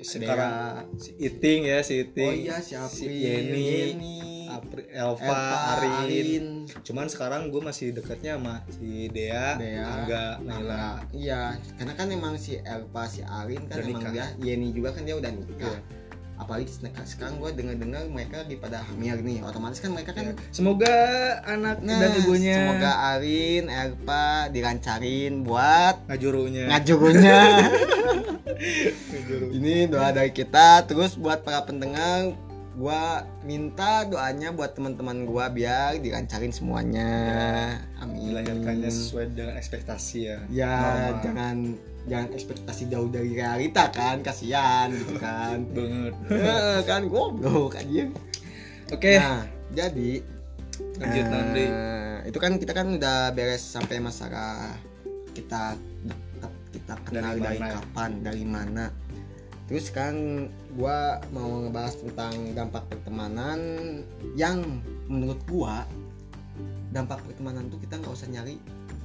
sekarang si Iting ya si Iting, oh iya si April si Yeni, Yeni Apri, Elva, Elva, Arin. Arin, Cuman sekarang gue masih dekatnya sama si Dea, Dea, Angga, Naila. Iya karena kan emang si Elva si Arin kan Udah emang nikah. dia Yeni juga kan dia udah nikah Iya. Apalagi sekarang- gue dengar-dengar mereka lagi pada hamil nih otomatis kan mereka kan Ya. Semoga anak Nah, dan ibunya semoga Arin, Elva dilancarin buat ngajurunya. ngajurunya. <laughs> Ngajuru. Ini doa dari kita. Terus buat para pendengar, gua minta doanya buat teman-teman gua biar dilancarin semuanya. Amin. Dilahirkannya sesuai dengan ekspektasi ya. Ya, Normal. jangan jangan ekspektasi jauh dari realita kan, kasihan gitu kan. <laughs> banget. Eh, kan goblok aja. Oke, Nah, jadi lanjut Eh, nanti. itu kan kita kan udah beres sampai masalah kita kita kenal Dari dari, mana? kapan dari mana terus sekarang gua mau ngebahas tentang dampak pertemanan yang menurut gua dampak pertemanan tuh kita nggak usah nyari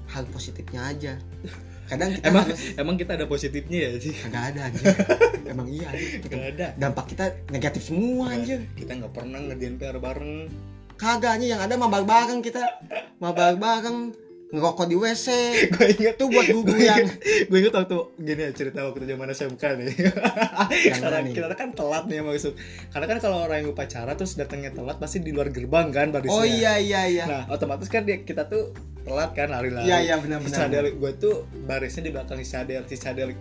hal positifnya aja <laughs> kadang kita Emang harus emang kita ada positifnya ya sih? kagak ada aja <laughs> emang iya aja Gak ada. dampak kita negatif semua aja Kita nggak pernah ngerjain PR bareng. kagak aja yang ada mabar bareng kita mabar bareng ngerokok di WC <laughs> gue inget itu buat guru yang gue inget waktu gini ya cerita waktu zaman SMK nih. <laughs> Karena nih? kita kan telat nih masuk karena kan kalau orang yang upacara terus datangnya telat pasti di luar gerbang kan barisnya. Oh iya iya iya. Nah otomatis kan dia, kita tuh telat kan lari-lari. Iya iya benar benar gue tuh barisnya di belakang si Cadel si Cadel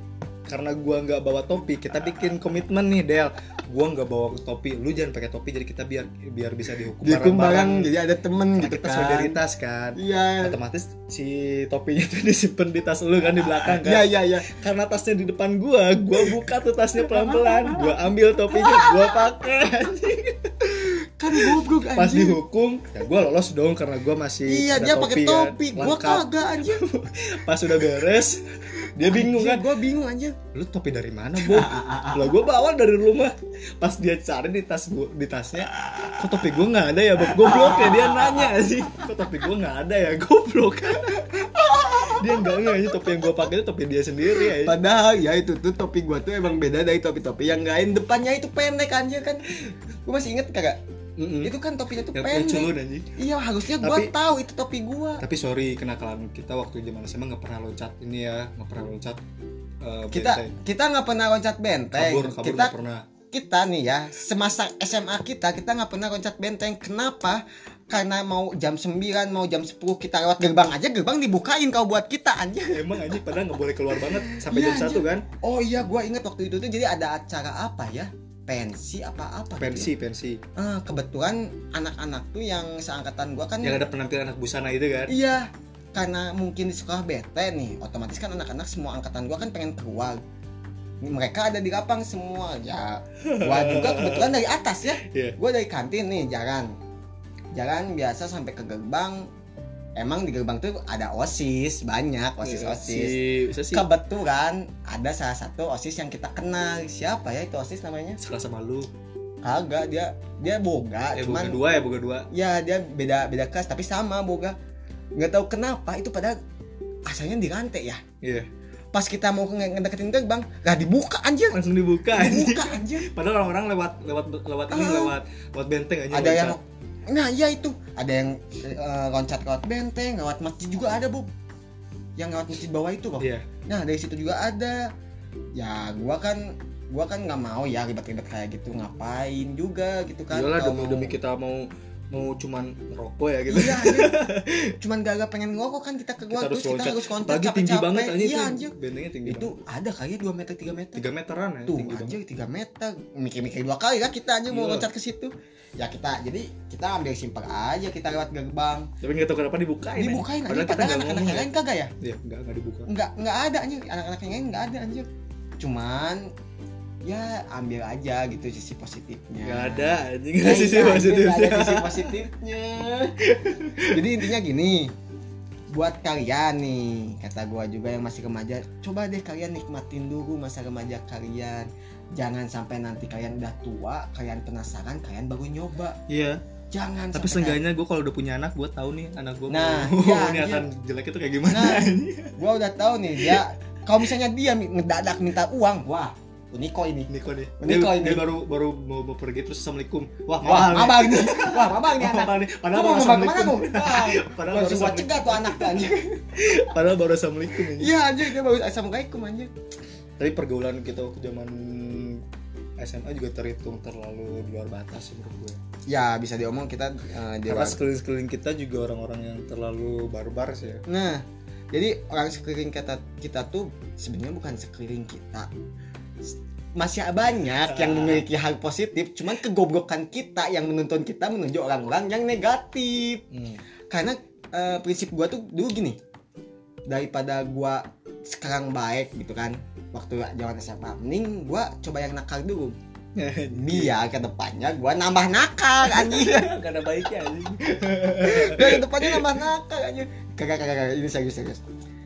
karena gua nggak bawa topi kita bikin komitmen nih Del. Gua nggak bawa topi lu jangan pakai topi jadi kita biar biar bisa dihukum dihukum bareng jadi ada temen Karena gitu kita kan. solidaritas kan. Iya. Otomatis si topinya tuh <laughs> disimpan di tas lu kan di belakang kan. Iya iya iya. Karena tasnya di depan gua gua buka tuh tasnya <laughs> pelan-pelan. Gua ambil topinya gua pakai kan goblok <laughs> pas anjing. dihukum ya gua lolos dong karena gua masih iya dia pakai kan. topi. Gua Lengkap. kagak anjing. Pas udah beres dia bingung kan? gua bingung anjing. Lu topi dari mana Bob? lah gue bawa dari rumah. Pas dia cari di tas gua di tasnya kok topi gue nggak ada ya Bob? Goblok ya dia nanya sih. Kok topi gue nggak ada ya? Goblok. Dia nggak nggak ini topi yang gue pakai itu topi dia sendiri ya Padahal ya itu tuh topi gua tuh emang beda dari topi-topi yang lain depannya itu pendek anjir kan. Gua masih inget kagak? Mm-mm. Itu kan topinya tuh culun pendek. anjing Iya harusnya gua Tapi- tahu itu topi gua. tapi sorry kenakalan kita waktu zaman SMA nggak pernah loncat ini ya nggak pernah loncat eh, Kita benteng. kita nggak pernah loncat benteng. kabur kabur kita nggak pernah kita nih ya semasa SMA kita kita nggak pernah loncat benteng. Kenapa? Karena mau jam 9, mau jam 10 kita lewat gerbang aja gerbang dibukain kau buat kita anjir. emang anjing padahal nggak boleh keluar banget sampai Iya, jam satu kan Oh iya gua inget waktu itu tuh jadi ada acara apa ya? Pensi apa apa gitu ya. pensi. Pensi Ah, kebetulan anak-anak tuh yang seangkatan gua kan yang ada penampilan anak busana itu kan? Iya karena mungkin di sekolah bete nih otomatis kan anak-anak semua angkatan gua kan pengen keluar mereka ada di lapang semua ya. Gua juga kebetulan dari atas ya. Iya. gua dari kantin nih jalan. Jalan biasa sampai ke gerbang emang di gerbang tuh ada osis banyak osis osis si, bisa sih. Kebetulan ada salah satu osis yang kita kenal. Siapa ya itu osis namanya? Sekelas sama lu. Kagak dia dia boga eh cuman boga dua ya boga dua. Ya dia beda beda kelas tapi sama boga. Nggak tahu kenapa itu pada asalnya di rantai ya. Iya. Pas kita mau nge- ngedeketin gerbang lah dibuka anjir. Langsung dibuka. Dibuka anjir. <laughs> Padahal orang-orang lewat lewat lewat ini Ah. lewat lewat benteng aja ada yang. Nah iya itu. Ada yang eh, loncat lewat benteng lewat masjid juga ada bu yang lewat masjid bawah itu kok iya. Nah dari situ juga ada. Ya gua kan gua kan nggak mau ya ribet-ribet kayak gitu. Ngapain juga gitu kan Kalau demi mau- demi kita mau mau cuman ngerokok ya gitu. Iya, anjir. <laughs> cuman gak pengen ngerokok kan kita kita harus terus kita harus loncat lagi tinggi capek-capek. banget anjing iya anjir bentengnya tinggi itu ada kali 2 meter 3 meter. Tiga meteran ya tuh tinggi anjir banget. 3 meter. Mikir-mikir dua kali lah kita aja mau Gila. loncat ke situ. Ya kita jadi kita ambil simpel aja kita lewat gerbang. Tapi nggak tahu kenapa dibukain dibukain aja padahal anak-anak yang ya. lain kagak ya? Iya nggak nggak dibuka. Nggak nggak ada anjir anak-anak yang lain nggak ada anjir cuman ya ambil aja gitu sisi positifnya. Nggak ada anjing. Ya, nggak sisi iya, anjir, positif nggak ada sisi positifnya. Jadi intinya gini buat kalian nih kata gua juga yang masih remaja coba deh kalian nikmatin dulu masa remaja kalian. Jangan sampai nanti kalian udah tua kalian penasaran kalian baru nyoba. Iya. Jangan tapi seenggaknya gue kalau udah punya anak gue tahu nih anak gue Nah, mau iya, <laughs> ini akan jelek itu kayak gimana Nah. gua udah tahu nih dia kalau misalnya dia ngedadak minta uang wah Niko ini. Niko nih. Niko dia, ini. dia baru baru mau, mau pergi terus assalamualaikum. Wah wah mahal nih. wah mabang nih <laughs> anak. nih. Padahal baru assalamualaikum. <laughs> padahal baru gua assalamualaikum. cegah tuh anak tuh anjir <laughs> padahal baru assalamualaikum anjing. iya anjir dia baru assalamualaikum anjir tapi pergaulan kita waktu zaman SMA juga terhitung terlalu di luar batas sih menurut gue. Ya bisa diomong kita eh, di karena sekeliling-sekeliling kita juga orang-orang yang terlalu barbar sih ya. Nah, jadi orang sekeliling kita kita tuh sebenarnya bukan sekeliling kita. Masih banyak yang memiliki hal positif, cuman kegoblokan kita yang menuntun kita menuju orang-orang yang negatif. Hmm. Karena eh, prinsip gua tuh dulu gini. Daripada gua sekarang baik gitu kan, waktu zaman SMA, mending gua coba yang nakal dulu. <laughs> Biar ke depannya gua nambah nakal anjing. <laughs> ada baiknya anjing biar ke depannya nambah nakal kagak kagak kagak ini serius serius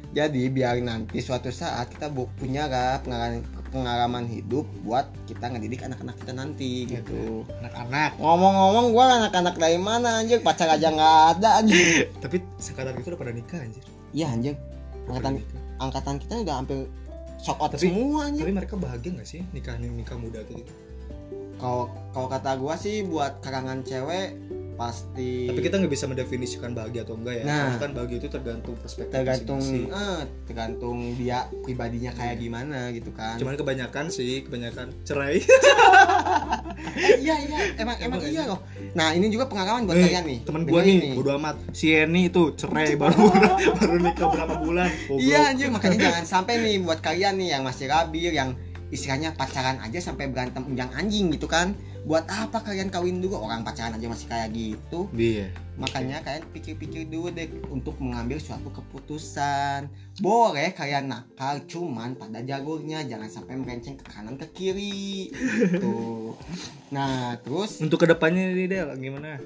jadi biar nanti suatu saat kita punya lah pengalaman pengalaman hidup buat kita ngedidik anak-anak kita nanti gitu. Anak-anak. Ngomong-ngomong gua anak-anak dari mana anjir pacar aja nggak ada anjir <laughs> tapi sekadar itu udah pada nikah anjir iya anjir angkatan angkatan kita udah hampir shock out Tapi- semua anjir tapi mereka bahagia gak sih nikah nikah muda gitu? Kalau kalau kata gua sih buat karangan cewek pasti. Tapi kita nggak bisa mendefinisikan bahagia atau enggak ya. Nah. karena kan bahagia itu tergantung perspektif tergantung masing-masing. eh, tergantung dia pribadinya kayak gimana gitu kan. Cuman kebanyakan sih kebanyakan cerai. <laughs> Eh, iya iya. Emang emang iya loh. Nah ini juga pengalaman buat kalian nih. temen Dengerin nih bodo amat. Si Eni itu cerai baru <laughs> baru nikah berapa bulan. Iya anjir. Makanya jangan sampai nih buat kalian nih yang masih labil yang istilahnya pacaran aja sampai berantem unjang anjing gitu kan. Buat apa kalian kawin dulu orang pacaran aja masih kayak gitu. iya Makanya kalian pikir-pikir dulu deh untuk mengambil suatu keputusan. Boleh kalian nakal cuman pada jalurnya jangan sampai melenceng ke kanan ke kiri. Tuh. <laughs> Nah, terus untuk ke depannya nih Del gimana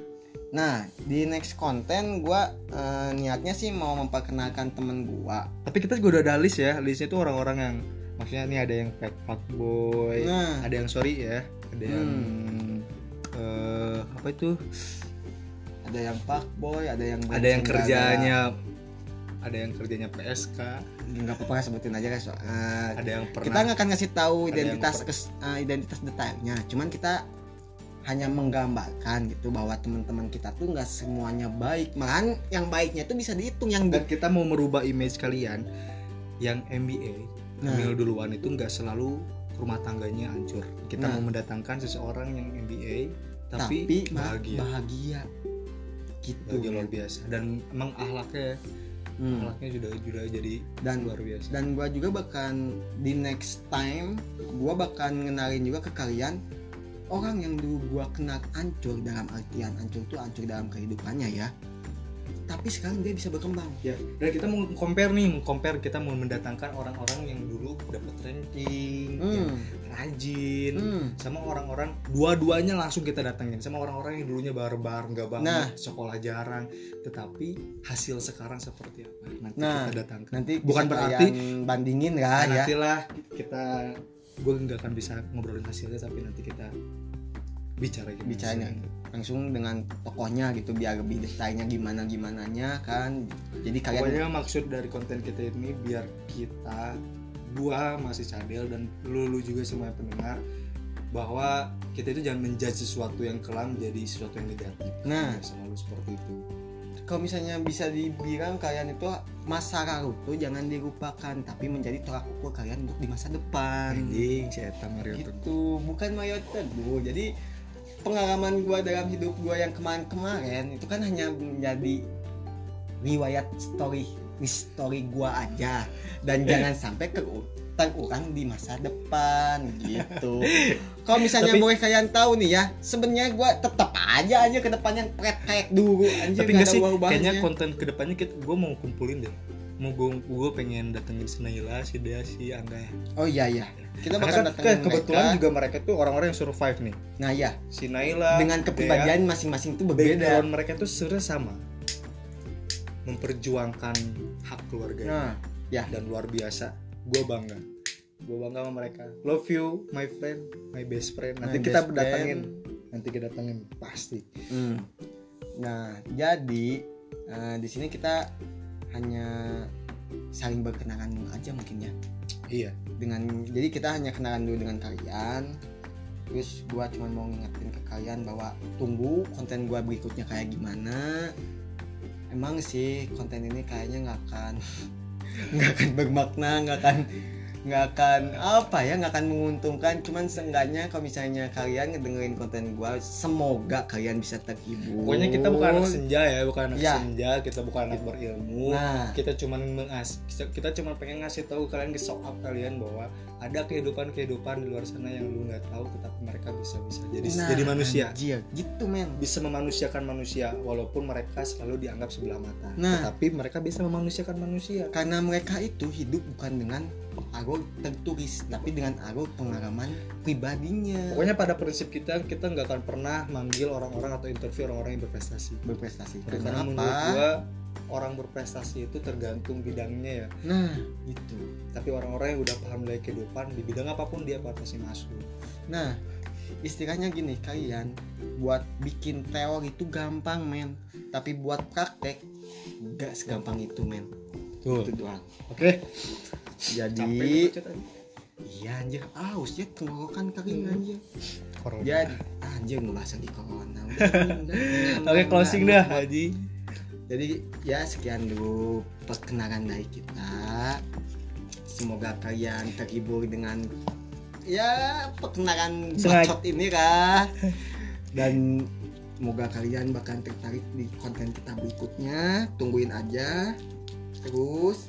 nah di next konten gua eh, niatnya sih mau memperkenalkan temen gua. tapi kita juga udah ada list ya listnya itu orang-orang yang maksudnya nih ada yang fake fuckboy Nah. ada yang sorry ya ada yang Hmm. eh, apa itu? Ada yang fuckboy, ada yang ada yang kerjanya ada yang kerjanya PSK nggak apa-apa sebutin aja guys. Eh, ada yang kita pernah. nggak akan ngasih tahu identitas kes- eh, identitas detailnya. Cuman kita hanya menggambarkan gitu bahwa teman-teman kita tuh nggak semuanya baik. Malahan yang baiknya tuh bisa dihitung yang dan kita mau merubah image kalian. Yang MBA Nah. hamil duluan itu nggak selalu rumah tangganya hancur. Kita Nah. mau mendatangkan seseorang yang MBA tapi, tapi, bahagia. bahagia. Gitu. Bahagia luar biasa. Dan emang ahlaknya Hmm. ahlaknya sudah sudah jadi dan luar biasa. dan gua juga bahkan di next time gua bahkan ngenalin juga ke kalian orang yang dulu gua kenal hancur dalam artian hancur tuh hancur dalam kehidupannya ya tapi sekarang dia bisa berkembang ya dan kita mau compare nih compare kita mau mendatangkan orang-orang yang dulu dapat ranking yang hmm. rajin Hmm. sama orang-orang dua-duanya langsung kita datangin sama orang-orang yang dulunya barbar nggak banget Nah. sekolah jarang tetapi hasil sekarang seperti apa nanti Nah, kita datangkan nanti Bukan berarti- bandingin lah Nah, ya nantilah kita gue nggak akan bisa ngobrolin hasilnya tapi nanti kita bicara gimana bicaranya langsung dengan tokohnya gitu biar lebih detailnya gimana gimananya kan. Jadi kalian pokoknya maksud dari konten kita ini biar kita gua masih cadel dan lu, lu juga semua pendengar bahwa kita itu jangan menjudge sesuatu yang kelam jadi sesuatu yang negatif. Nah. Ya, selalu seperti itu. Kalau misalnya bisa dibilang kalian itu masa lalu tuh jangan dilupakan tapi menjadi tolak ukur kalian untuk di masa depan. Anjing Eta Mario gitu bukan Mario Teguh. Jadi pengalaman gua dalam hidup gua yang kemarin-kemarin itu kan hanya menjadi riwayat story story gua aja. Dan jangan sampai ke terulang di masa depan gitu. <laughs> Kalau misalnya Tapi- boleh kalian tahu nih ya, sebenarnya gua tetap aja aja ke depannya kayak dulu anjir tapi ada sih kayaknya konten ke depannya kita gue mau kumpulin deh mau gue gue pengen datengin si Naila si Dea si Angga Oh iya iya. Kita karena bakal kan datangin ke- kebetulan mereka. juga mereka tuh orang-orang yang survive nih Nah ya, si Naila dengan kepribadian masing-masing tuh berbeda. background mereka tuh sebenarnya sama memperjuangkan hak keluarga Nah, ya. dan luar biasa gue bangga gue bangga sama mereka love you my friend my best friend nanti My kita friend. nanti kita datangin pasti Hmm. Nah, jadi eh, di sini kita hanya saling berkenalan aja mungkin ya. iya Dengan jadi kita hanya kenalan dulu dengan kalian. Terus gua cuma mau ngingetin ke kalian bahwa tunggu konten gua berikutnya kayak gimana. Emang sih konten ini kayaknya nggak akan <laughs> nggak akan bermakna, nggak akan nggak akan apa ya nggak akan menguntungkan. Cuman seenggaknya kalau misalnya kalian ngedengerin konten gua semoga kalian bisa terhibur. Pokoknya kita bukan anak senja ya bukan anak Ya. senja kita bukan anak berilmu. Nah. Kita cuman mengas kita, cuma pengen ngasih tahu kalian ke show up kalian bahwa ada kehidupan kehidupan di luar sana yang lu nggak tahu tetapi mereka bisa bisa jadi nah, jadi manusia. anjir, gitu men. Bisa memanusiakan manusia walaupun mereka selalu dianggap sebelah mata. Nah. tetapi mereka bisa memanusiakan manusia. Karena mereka itu hidup bukan dengan argo tertulis tapi dengan argo pengalaman pribadinya. Pokoknya pada prinsip kita kita nggak akan pernah manggil orang-orang atau interview orang-orang yang berprestasi. Berprestasi. Karena karena menurut gua orang berprestasi itu tergantung bidangnya ya. Nah gitu. Tapi orang-orang yang udah paham dari kehidupan di bidang apa pun dia pasti masuk. Nah istilahnya gini kalian buat bikin teori itu gampang men. Tapi buat praktek gak segampang itu men. Tuh itu doang. Oke jadi iya anjir. Aus ya tenggorokan kering anjir. Corona. Jadi anjing ngebahas lagi corona. <laughs> Oke closing dah Haji. jadi ya sekian dulu perkenalan dari kita. Semoga kalian terhibur dengan ya perkenalan bacot ini kah <laughs> dan semoga kalian bakal tertarik di konten kita berikutnya. Tungguin aja terus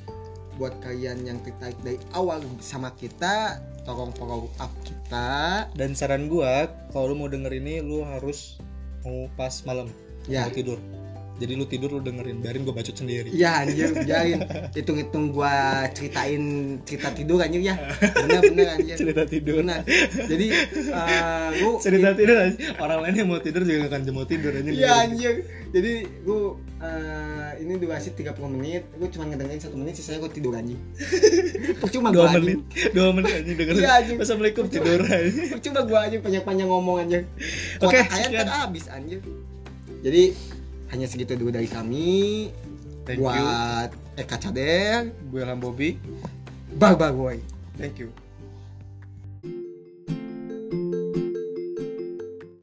buat kalian yang tertarik dari awal sama kita tolong follow up kita. Dan saran gua kalau lu mau denger ini lu harus mau pas malam ya. mau tidur jadi lu tidur lu dengerin biarin gua bacot sendiri Iya anjir, biarin hitung-hitung gua ceritain cerita tidur anjir ya. Bener bener anjir. cerita tidur Benar. Jadi eh lu cerita tidur aja. orang lain yang mau tidur juga akan mau tidur aja Iya anjir. Jadi gua eh, ini durasi 30 menit, gua cuma ngedengerin satu menit sisanya gua tidur anjing. Percuma dua gua anjing. menit dua menit aja dengerin Iya, anjing. assalamualaikum tidur aja Percuma gua anjing panjang-panjang ngomong anjir. Oke, Oke, kalian sekian. terhabis anjir. Jadi hanya segitu dulu dari kami. thank you buat Eka Cader, gue Lam Bobby Barbar Boy. thank you